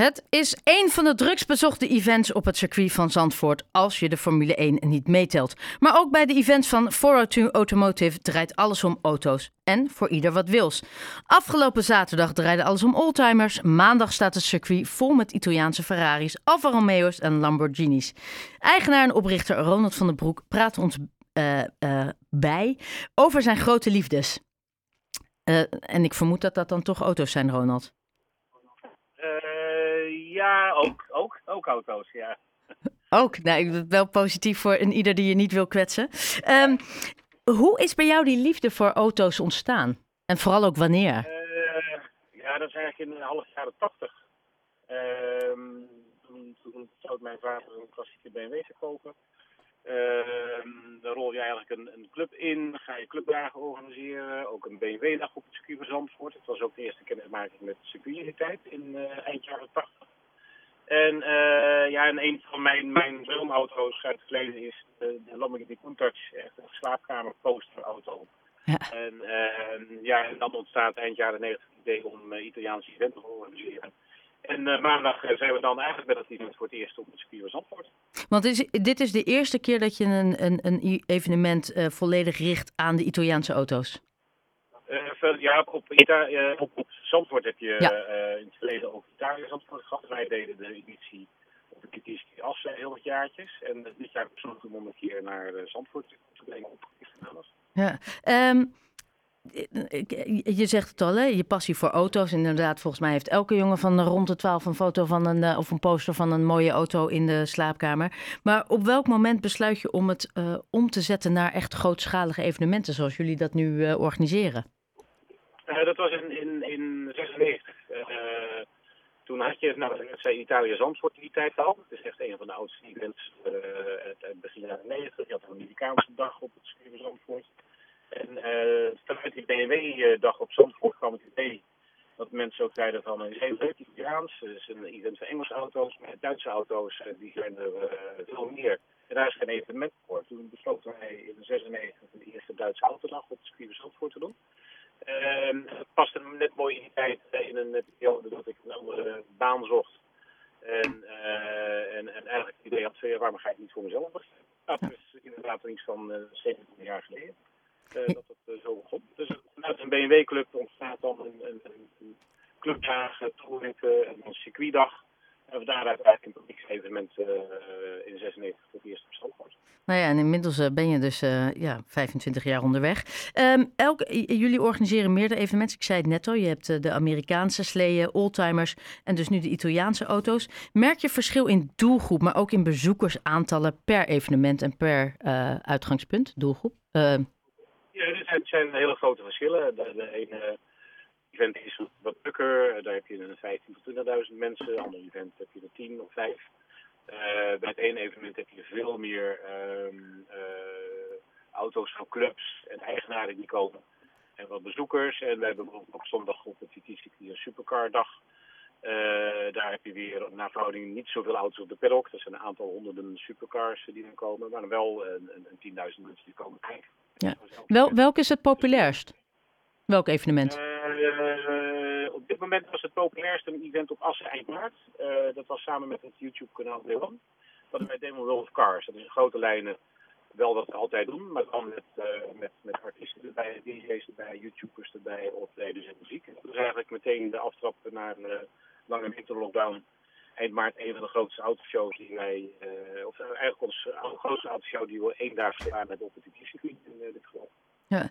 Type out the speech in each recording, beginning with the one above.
Het is een van de drugsbezochte events op het circuit van Zandvoort als je de Formule 1 niet meetelt. Maar ook bij de events van 402 Automotive draait alles om auto's en voor ieder wat wils. Afgelopen zaterdag draaide alles om oldtimers. Maandag staat het circuit vol met Italiaanse Ferraris, Alfa Romeo's en Lamborghinis. Eigenaar en oprichter Ronald van den Broek praat ons uh, uh, bij over zijn grote liefdes. Uh, en ik vermoed dat dat dan toch auto's zijn, Ronald. Ja, ook, ook, ook auto's, ja. Ook, nou, ik ben wel positief voor een ieder die je niet wil kwetsen. Um, hoe is bij jou die liefde voor auto's ontstaan? En vooral ook wanneer? Uh, ja, dat is eigenlijk in de half jaren tachtig. Uh, toen, toen zou mijn vader een klassieke BMW kopen. Uh, dan rol je eigenlijk een, een, club in, ga je clubdagen organiseren, ook een BMW-dag op het circuit van Zandvoort. Het was ook de eerste kennismaking met circuit in uh, eind jaren 80. En uh, ja, en een van mijn, mijn droomauto's uit het verleden is de, de Lamborghini Countach, echt een slaapkamer posterauto. Ja. En uh, ja, en dan ontstaat eind jaren 90 het idee om uh, Italiaanse eventen te organiseren. En uh, maandag zijn we dan eigenlijk met dat event voor het eerst op het circuit Zandvoort. Want is, dit is de eerste keer dat je een, een, een evenement volledig richt aan de Italiaanse auto's? Ja, op, Ita op, op Zandvoort heb je ja. in het verleden ook Italië Zandvoort gehad. Wij deden de editie op de Kitiski Assen heel wat jaartjes. En dit jaar besloten om een keer naar Zandvoort te brengen op Ja, um, je zegt het al, hè? je passie voor auto's. Inderdaad, volgens mij heeft elke jongen van rond de 12 een foto van een, of een poster van een mooie auto in de slaapkamer. Maar op welk moment besluit je om het uh, om te zetten naar echt grootschalige evenementen zoals jullie dat nu uh, organiseren? dat was in, in, in 96. Toen had je, nou, ik zei Italië Zandvoort die tijd al. Het is echt een van de oudste events uit begin jaren 90. Je had een Amerikaanse dag op het circuit Zandvoort. En uh, vanuit die BMW-dag op Zandvoort kwam het idee dat mensen ook zeiden van het is heel leuk Italiaans. Het is een event voor Engelse auto's, maar Duitse auto's die zijn er uh, veel meer. En daar is geen evenement voor. Toen besloten wij in 96 de eerste Duitse autodag op het circuit Zandvoort te doen. Uh, het paste net mooi in die tijd in een periode dat ik een andere baan zocht. En, en, en eigenlijk het idee had van ja, waarom ga ik niet voor mezelf beginnen? Nou, dat is inderdaad iets van 17 jaar geleden. Uh, dat het zo begon. Dus vanuit een BMW-club ontstaat dan een, een, een clubdag, en een circuitdag. En daaruit eigenlijk een publieksevenement uh, in 96 voor het eerst op Zandvoort. Nou ja, en inmiddels ben je dus ja, 25 jaar onderweg. Um, elk, jullie organiseren meerdere evenementen. Ik zei het net al, je hebt de Amerikaanse sleeën, oldtimers en dus nu de Italiaanse auto's. Merk je verschil in doelgroep, maar ook in bezoekersaantallen per evenement en per uitgangspunt, doelgroep? Ja, er zijn hele grote verschillen. De, de ene event is wat drukker, daar heb je een 15 tot 20.000 mensen. Ander event heb je er 10 of 5. Uh, bij het ene evenement heb je veel meer um, uh, auto's van clubs en eigenaren die komen. En wat bezoekers. En we hebben bijvoorbeeld op zondag op het TT een supercar-dag. Uh, daar heb je weer naar verhouding niet zoveel auto's op de paddock. Dat zijn een aantal honderden supercars die dan komen. Maar dan wel een, een, een 10.000 mensen die komen kijken. Ja. Wel, welk is het populairst? Welk evenement? Uh, op dit moment was het populairst een event op Assen eind maart. Uh, dat was samen met het YouTube-kanaal Leon. Dat bij Demo World of Cars. Dat is in grote lijnen wel wat we altijd doen, maar dan met, uh, met, met artiesten erbij, DJ's erbij, YouTubers erbij, optredens en muziek. Is eigenlijk meteen de aftrap naar een lange winterlockdown eind maart een van de grootste autoshows die wij, of eigenlijk onze grootste autoshow die we één dag gedaan hebben op het circuit in dit geval. Ja.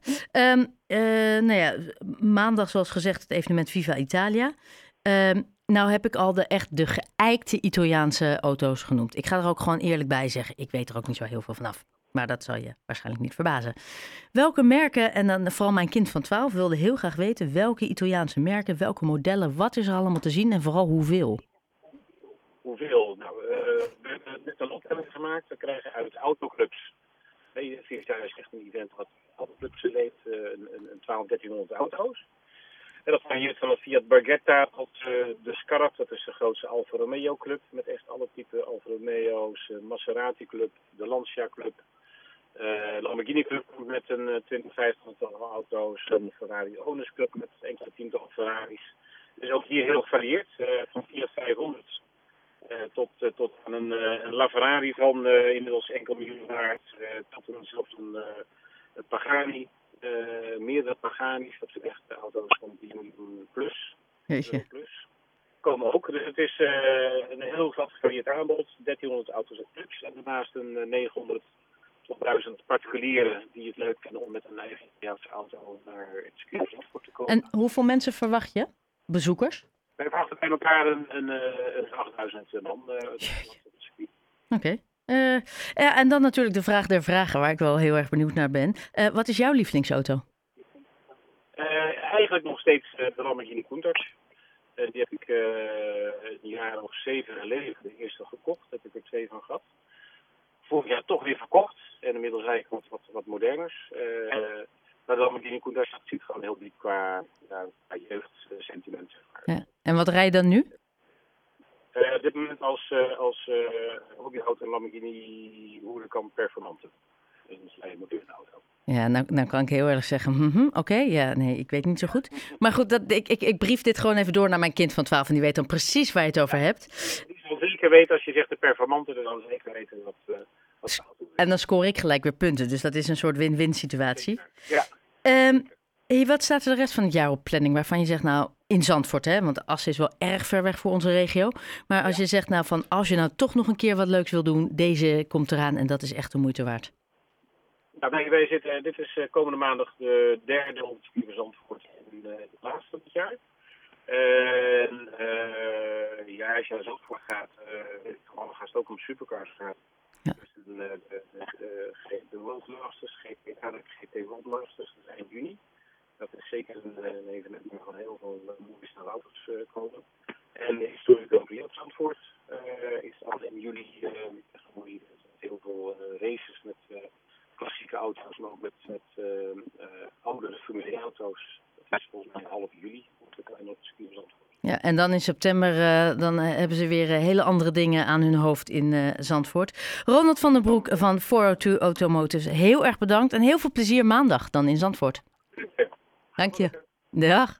Um, uh, nou ja, maandag zoals gezegd het evenement Viva Italia. Um, nou heb ik al de echt de geëikte Italiaanse auto's genoemd. Ik ga er ook gewoon eerlijk bij zeggen, ik weet er ook niet zo heel veel vanaf. Maar dat zal je waarschijnlijk niet verbazen. Welke merken, en dan vooral mijn kind van 12 wilde heel graag weten welke Italiaanse merken, welke modellen, wat is er allemaal te zien en vooral hoeveel? hoeveel? Nou, uh, we hebben net een optelling gemaakt. We krijgen uit autoclubs. Vorig jaar is echt een event wat autoclubs leed, uh, een, een 12, 1300 auto's. En dat hier van de Fiat Bargetta tot uh, de Scarab. Dat is de grootste Alfa Romeo club. Met echt alle typen Alfa Romeo's. Maserati club, de Lancia club. Lamborghini club met een 20, 50 auto's. Een Ferrari Owners club met enkele tientallen Ferraris. Dus ook hier heel gevarieerd. van 400, 500 tot, uh, tot aan een, uh, een LaFerrari van inmiddels enkel miljoen waard. tot een, zelfs een, Pagani. meerdere Paganis, dat zijn echt auto's van 10 miljoen plus. Jeetje. plus. Komen ook. Dus het is een heel gevarieerd aanbod. 1300 auto's en trucks. En daarnaast een 900 tot 1000 particulieren die het leuk vinden om met een eigen Italiaanse auto naar het circuit te komen. En hoeveel mensen verwacht je? Bezoekers? Wij verwachten bij elkaar een, een, een 8000 man uh, op het circuit. Oké. Okay. Uh, ja, en dan natuurlijk de vraag der vragen, waar ik wel heel erg benieuwd naar ben. Uh, wat is jouw lievelingsauto? Uh, eigenlijk nog steeds de Lamborghini Countach. die heb ik een jaar of zeven geleden de eerste gekocht. Daar heb ik er twee van gehad. Vorig jaar toch weer verkocht. En inmiddels eigenlijk wat, wat, wat moderners. maar de Lamborghini Countach zit gewoon heel diep qua, qua jeugdsentiment. Zeg maar. ja. En wat rij je dan nu? Uh, op dit moment als, uh, als uh, hobbyauto een Lamborghini Huracan Performante. Dus een auto. Ja, nou, nou kan ik heel erg zeggen, mm -hmm, oké, okay, ja, nee, ik weet niet zo goed. Maar goed, dat, ik, ik, ik brief dit gewoon even door naar mijn kind van 12 en die weet dan precies waar je het over ja, hebt. Die zal zeker weten, als je zegt de Performante, dan zeker weten wat, uh, wat de auto is. En dan scoor ik gelijk weer punten, dus dat is een soort win-win situatie. Ja. Um, hey, wat staat er de rest van het jaar op planning waarvan je zegt, nou, in Zandvoort, hè? Want Assen is wel erg ver weg voor onze regio. Maar als je zegt, nou, van als je nou toch nog een keer wat leuks wil doen, deze komt eraan en dat is echt de moeite waard. Nou, wij, wij zitten, dit is komende maandag de derde op het Zandvoort in de laatste van het jaar. En uh, ja, als je naar Zandvoort gaat, uh, gewoon gaat het ook om supercars gaat. Ja. Dus de, de, de, de, de World Masters, GT, GT World Masters, dat is eind juni. Dat is zeker een, evenement waar heel veel uh, mooie snelle auto's uh, komen. En historische Prix op Zandvoort uh, is al in juli mooie Heel veel races met klassieke auto's, maar ook met, met oudere Formule 1 auto's. Dat is volgens mij half juli op de kleine Zandvoort. Ja, en dan in september dan hebben ze weer hele andere dingen aan hun hoofd in Zandvoort. Ronald van den Broek van 402 Automotive, heel erg bedankt en heel veel plezier maandag dan in Zandvoort. Dank je. Dag.